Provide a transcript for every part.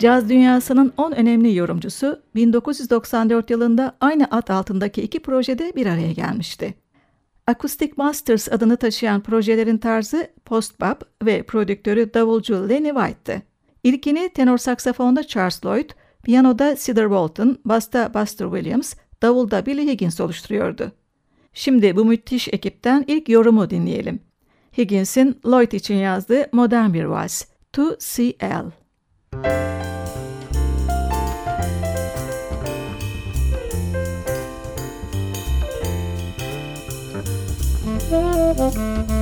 Caz dünyasının 10 önemli yorumcusu 1994 yılında aynı ad altındaki iki projede bir araya gelmişti. Acoustic Masters adını taşıyan projelerin tarzı post-bop ve prodüktörü davulcu Lenny White'tı. İlkini tenor saksafonda Charles Lloyd, piyanoda Cedar Walton, basta Buster Williams, davulda Billy Higgins oluşturuyordu. Şimdi bu müthiş ekipten ilk yorumu dinleyelim. Higgins'in Lloyd için yazdığı modern bir vals, To CL. Mm-hmm.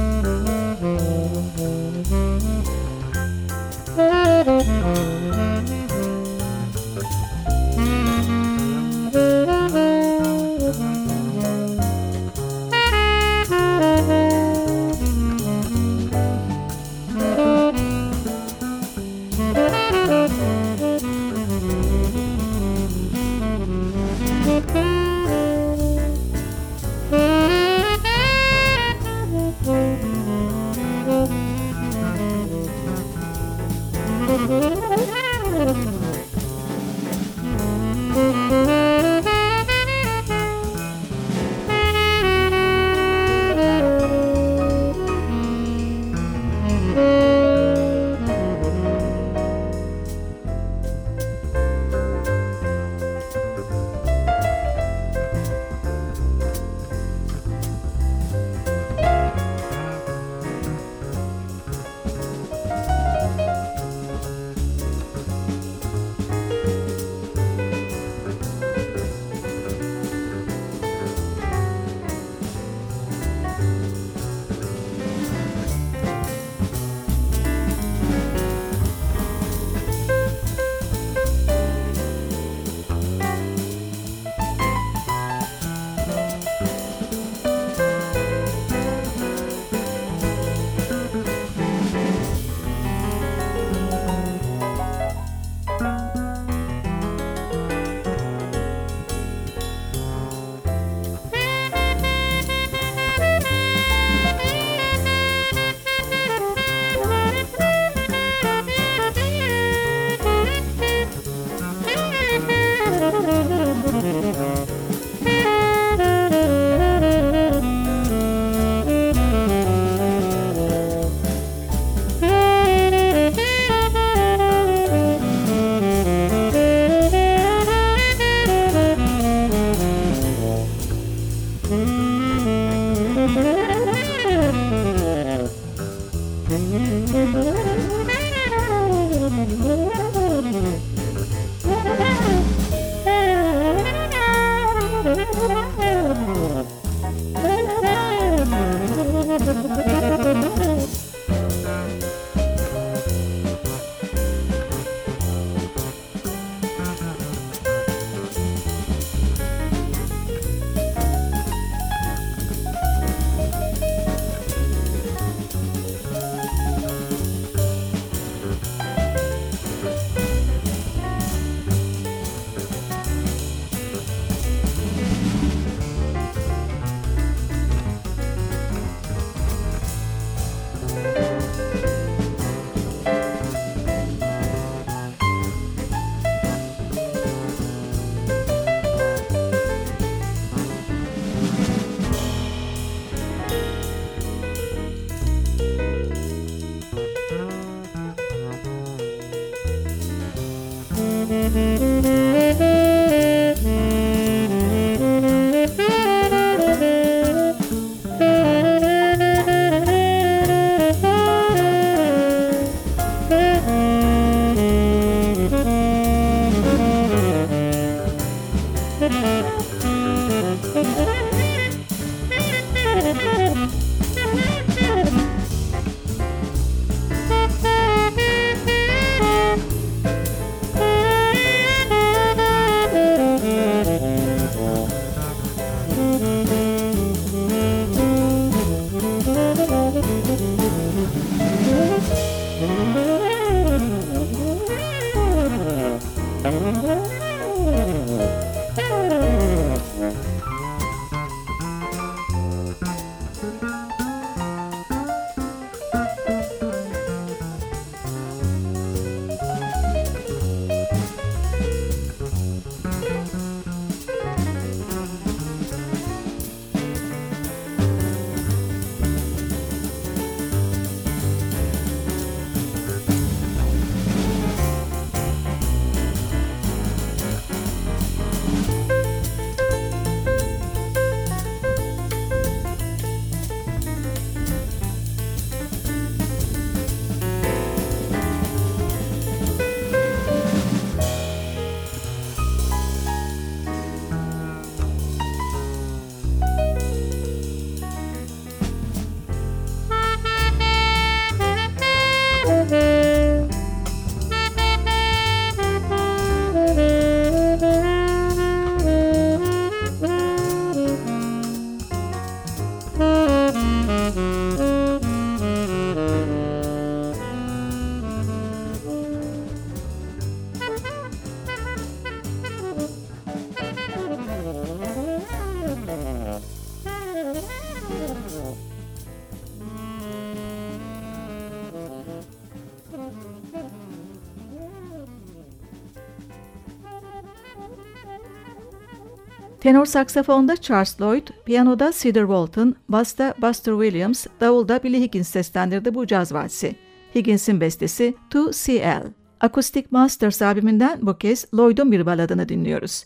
Tenor saksafonda Charles Lloyd, piyanoda Cedar Walton, basta Buster Williams, davulda Billy Higgins seslendirdi bu caz valsi. Higgins'in bestesi 2CL. Acoustic Masters albümünden bu kez Lloyd'un bir baladını dinliyoruz.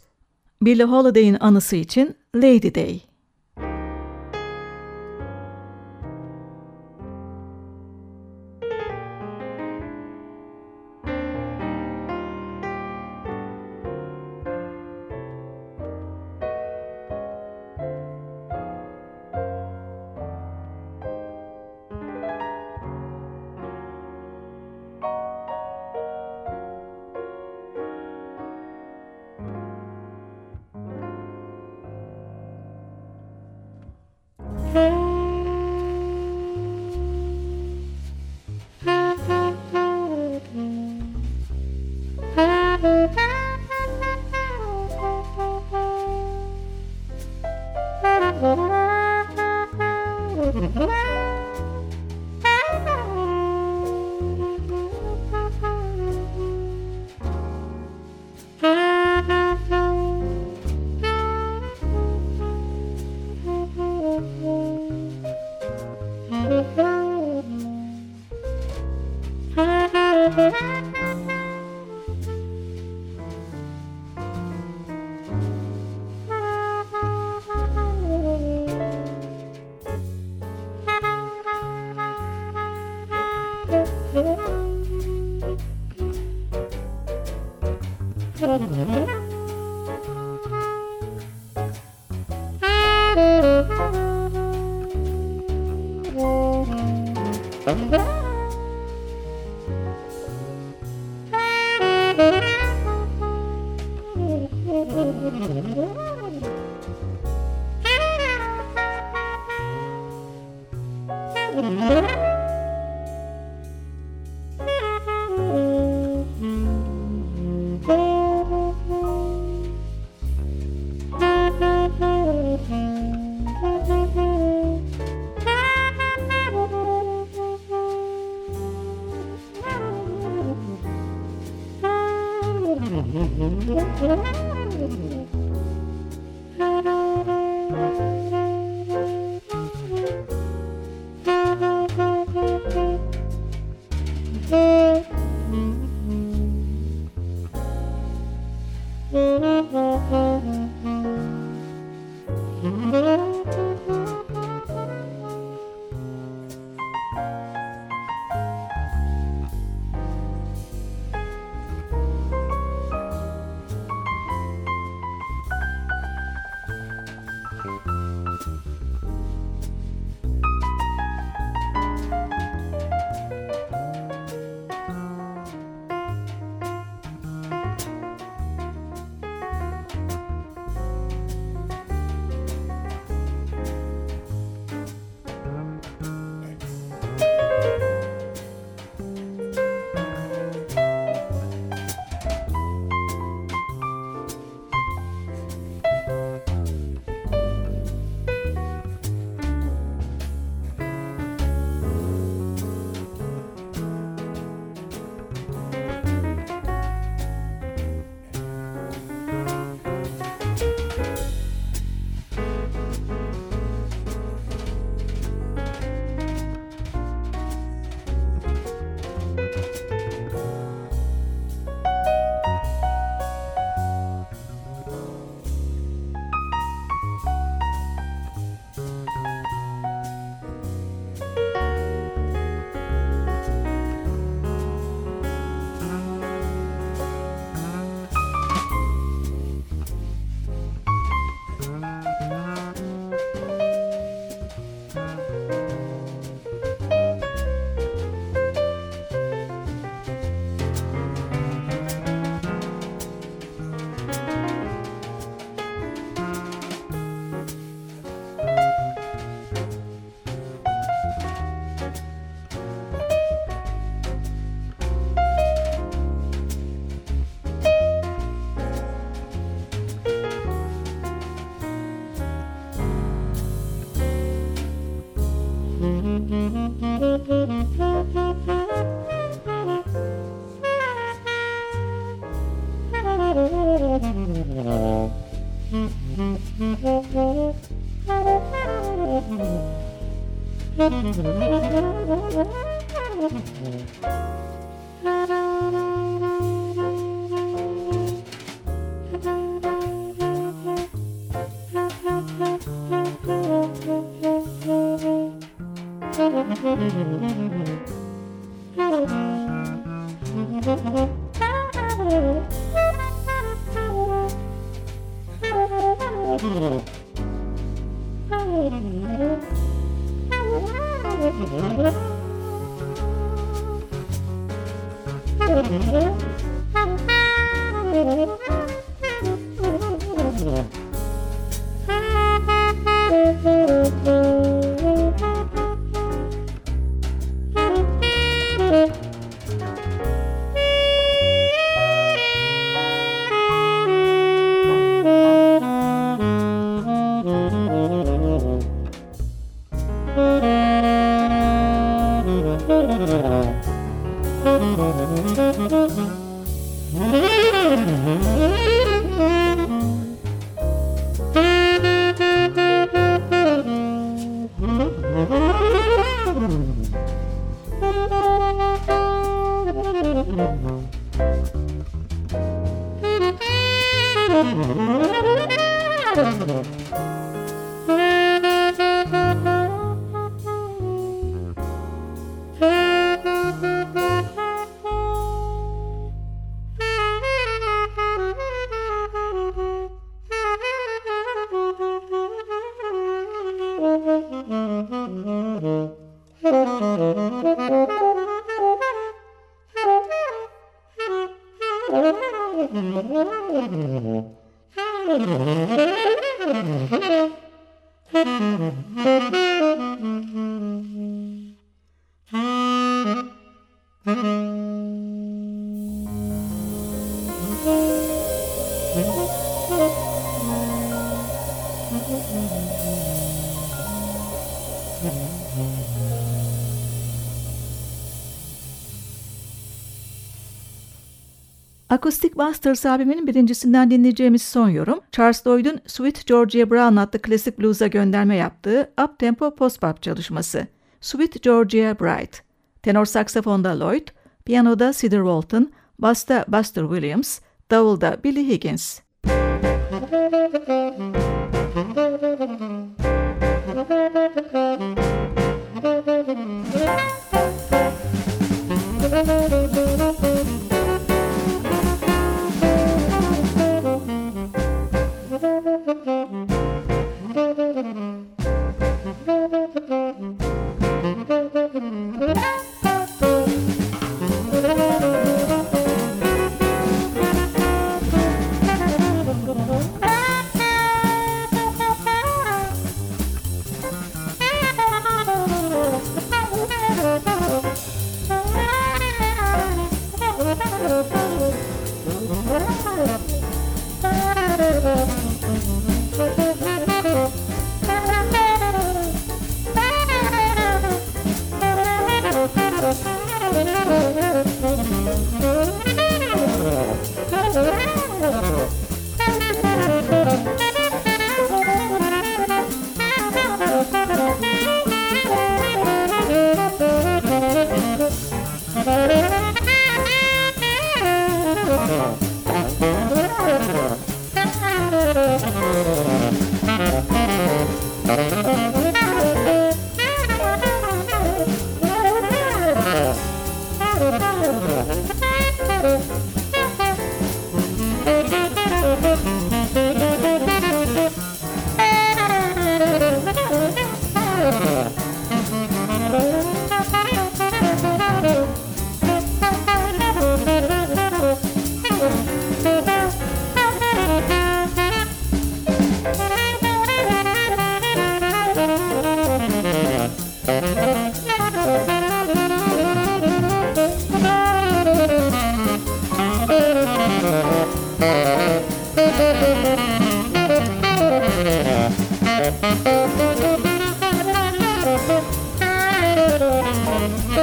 Billie Holiday'in anısı için Lady Day. Música Mm-hmm. Mm-hmm. Acoustic Masters albümünün birincisinden dinleyeceğimiz son yorum, Charles Lloyd'un Sweet Georgia Brown adlı klasik blues'a gönderme yaptığı up-tempo post-bop çalışması. Sweet Georgia Bright. Tenor saksafonda Lloyd, piyanoda Cedar Walton, basta Buster Williams, davulda Billy Higgins. Música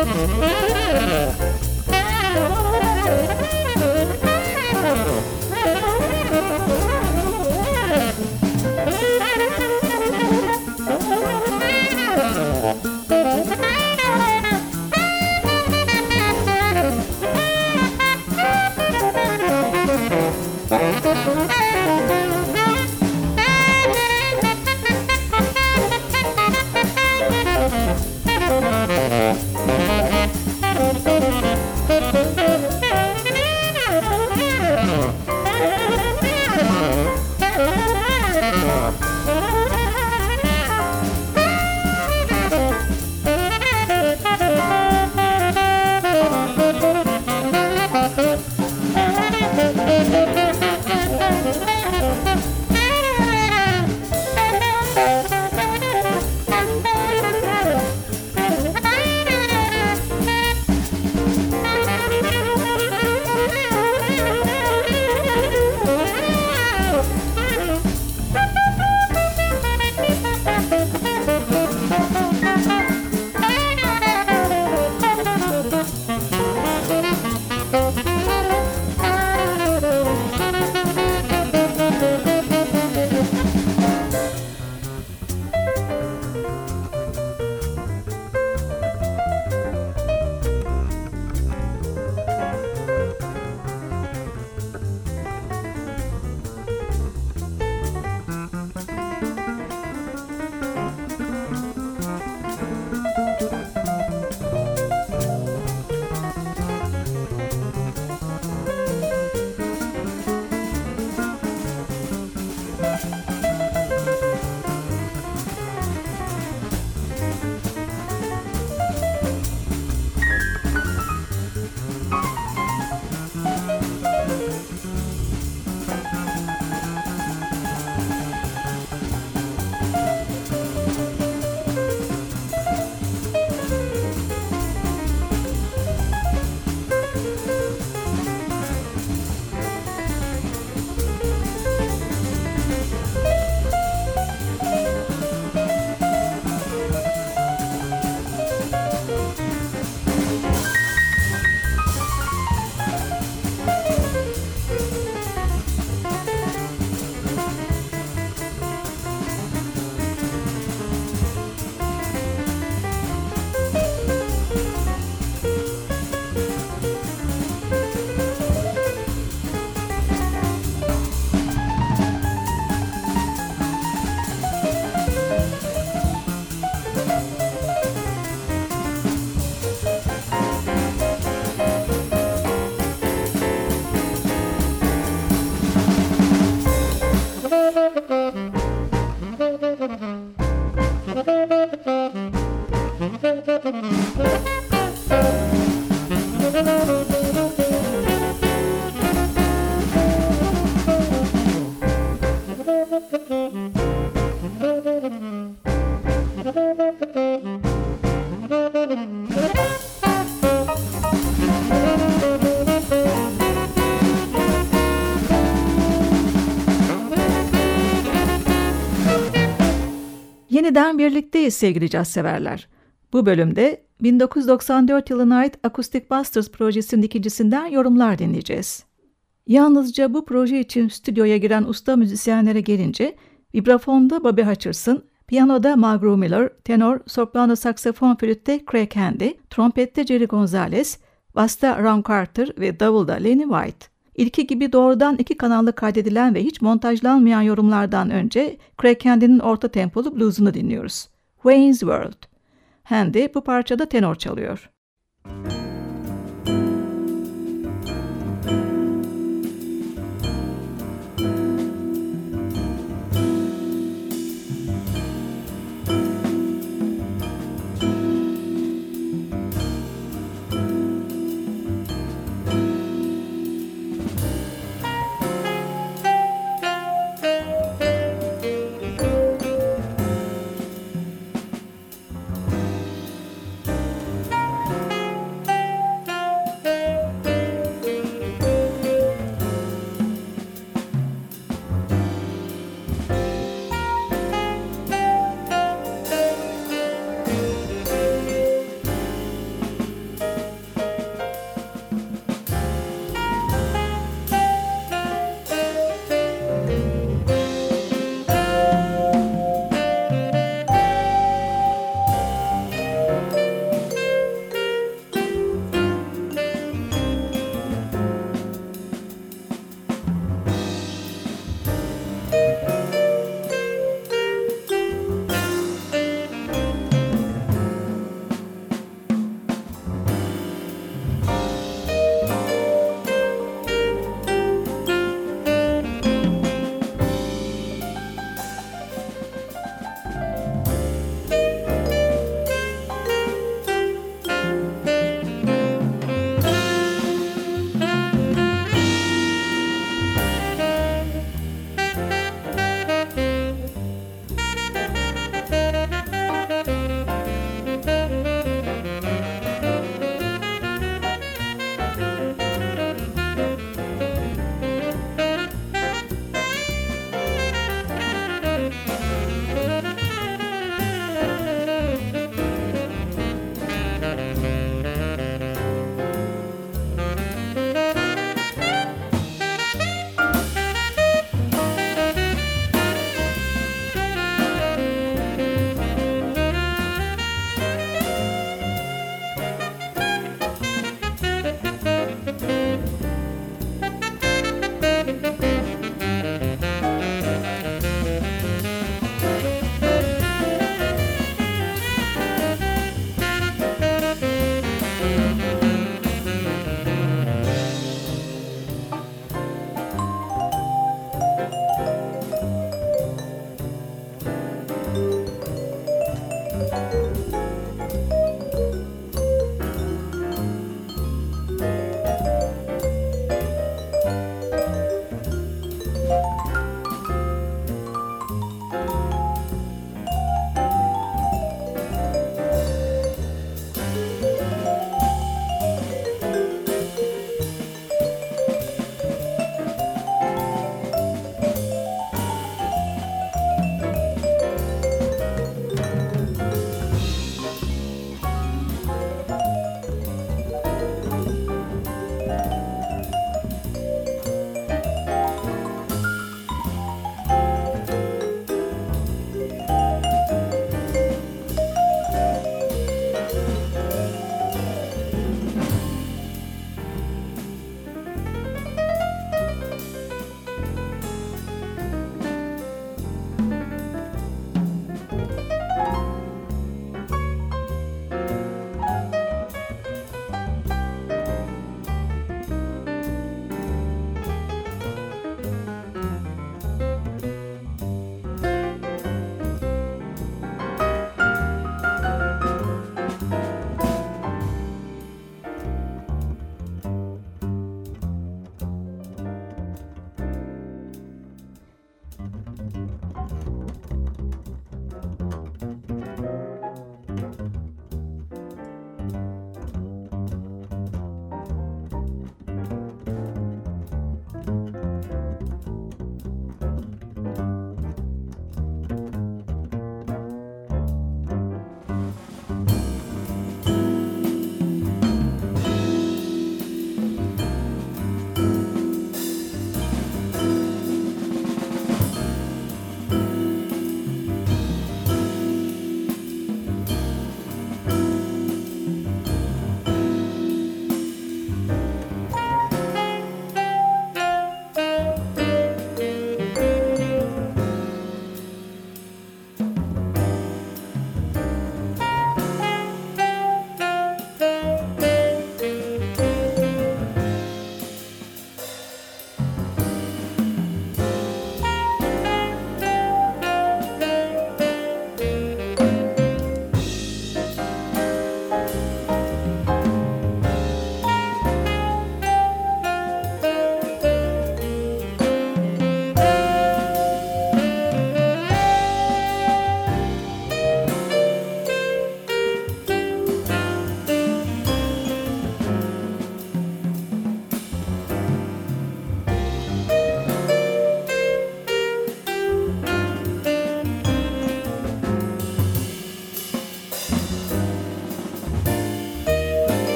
Yeniden birlikteyiz sevgili caz severler. Bu bölümde 1994 yılına ait Acoustic Busters projesinin ikincisinden yorumlar dinleyeceğiz. Yalnızca bu proje için stüdyoya giren usta müzisyenlere gelince vibrafonda Bobby Hutcherson, piyanoda Margaret Miller, tenor, soprano saksafon flütte Craig Handy, trompette Jerry Gonzalez, basta Ron Carter ve davulda Lenny White. İlki gibi doğrudan iki kanallı kaydedilen ve hiç montajlanmayan yorumlardan önce Craig Handy'nin orta tempolu bluesunu dinliyoruz. Wayne's World. Handy bu parçada tenor çalıyor. Müzik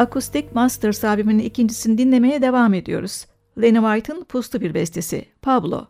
Acoustic Masters albümünün ikincisini dinlemeye devam ediyoruz. Lenny White'ın puslu bir bestesi, Pablo.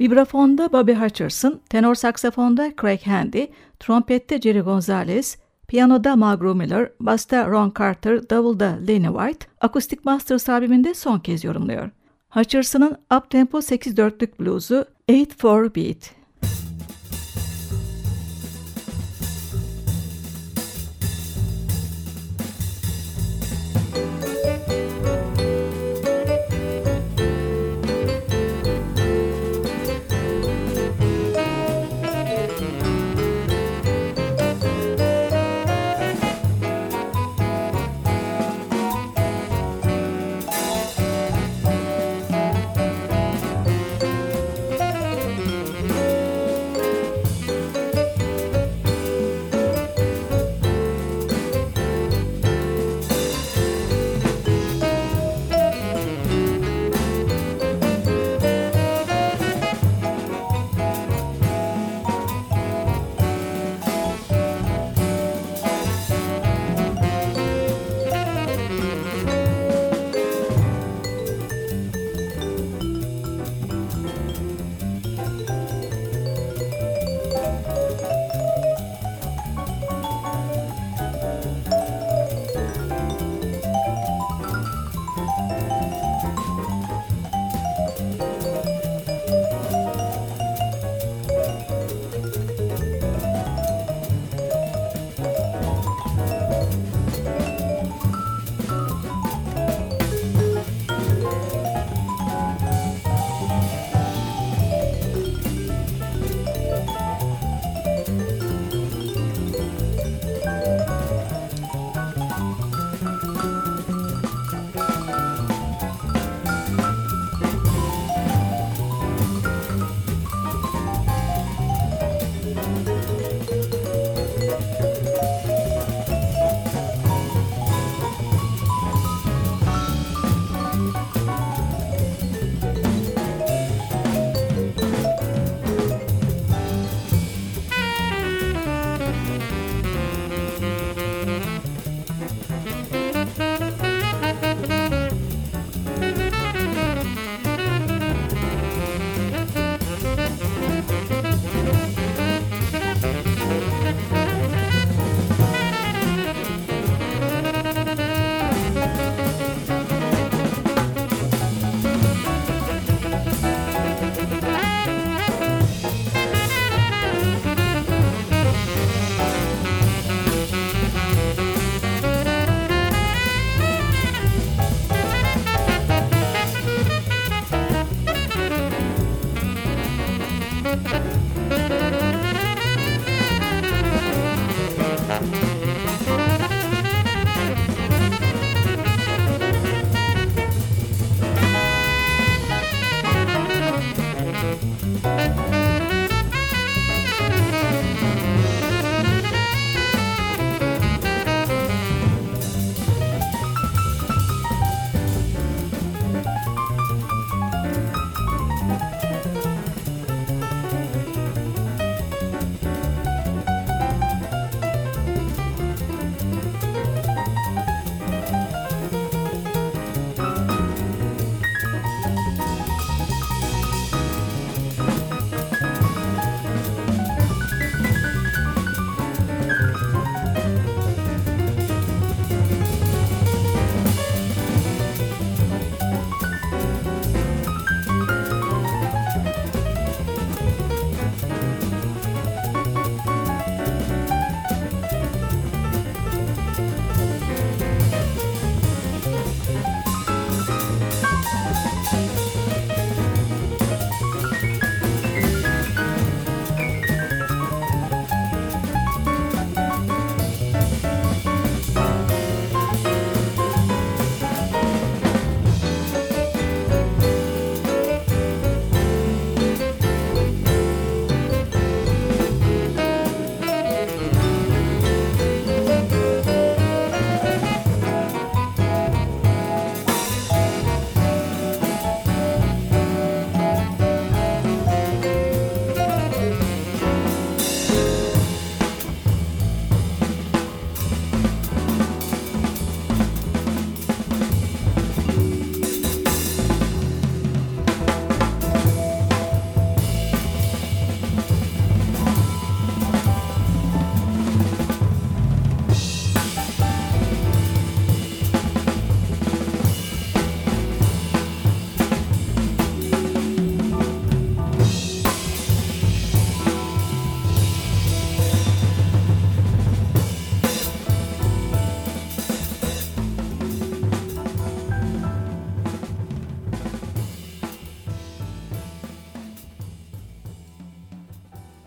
Vibrafonda Bobby Hutcherson, tenor saksafonda Craig Handy, trompette Jerry Gonzalez, piyanoda Magro Miller, basta Ron Carter, davulda Lenny White, akustik master albümünde son kez yorumluyor. Hutcherson'ın uptempo 8-4'lük bluzu 8-4 Beat.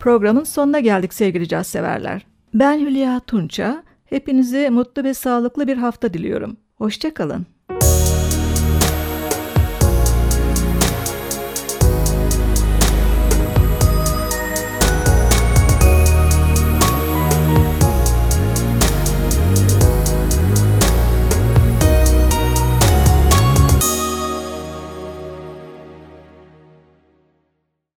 Programın sonuna geldik sevgili caz severler. Ben Hülya Tunça. Hepinize mutlu ve sağlıklı bir hafta diliyorum. Hoşçakalın.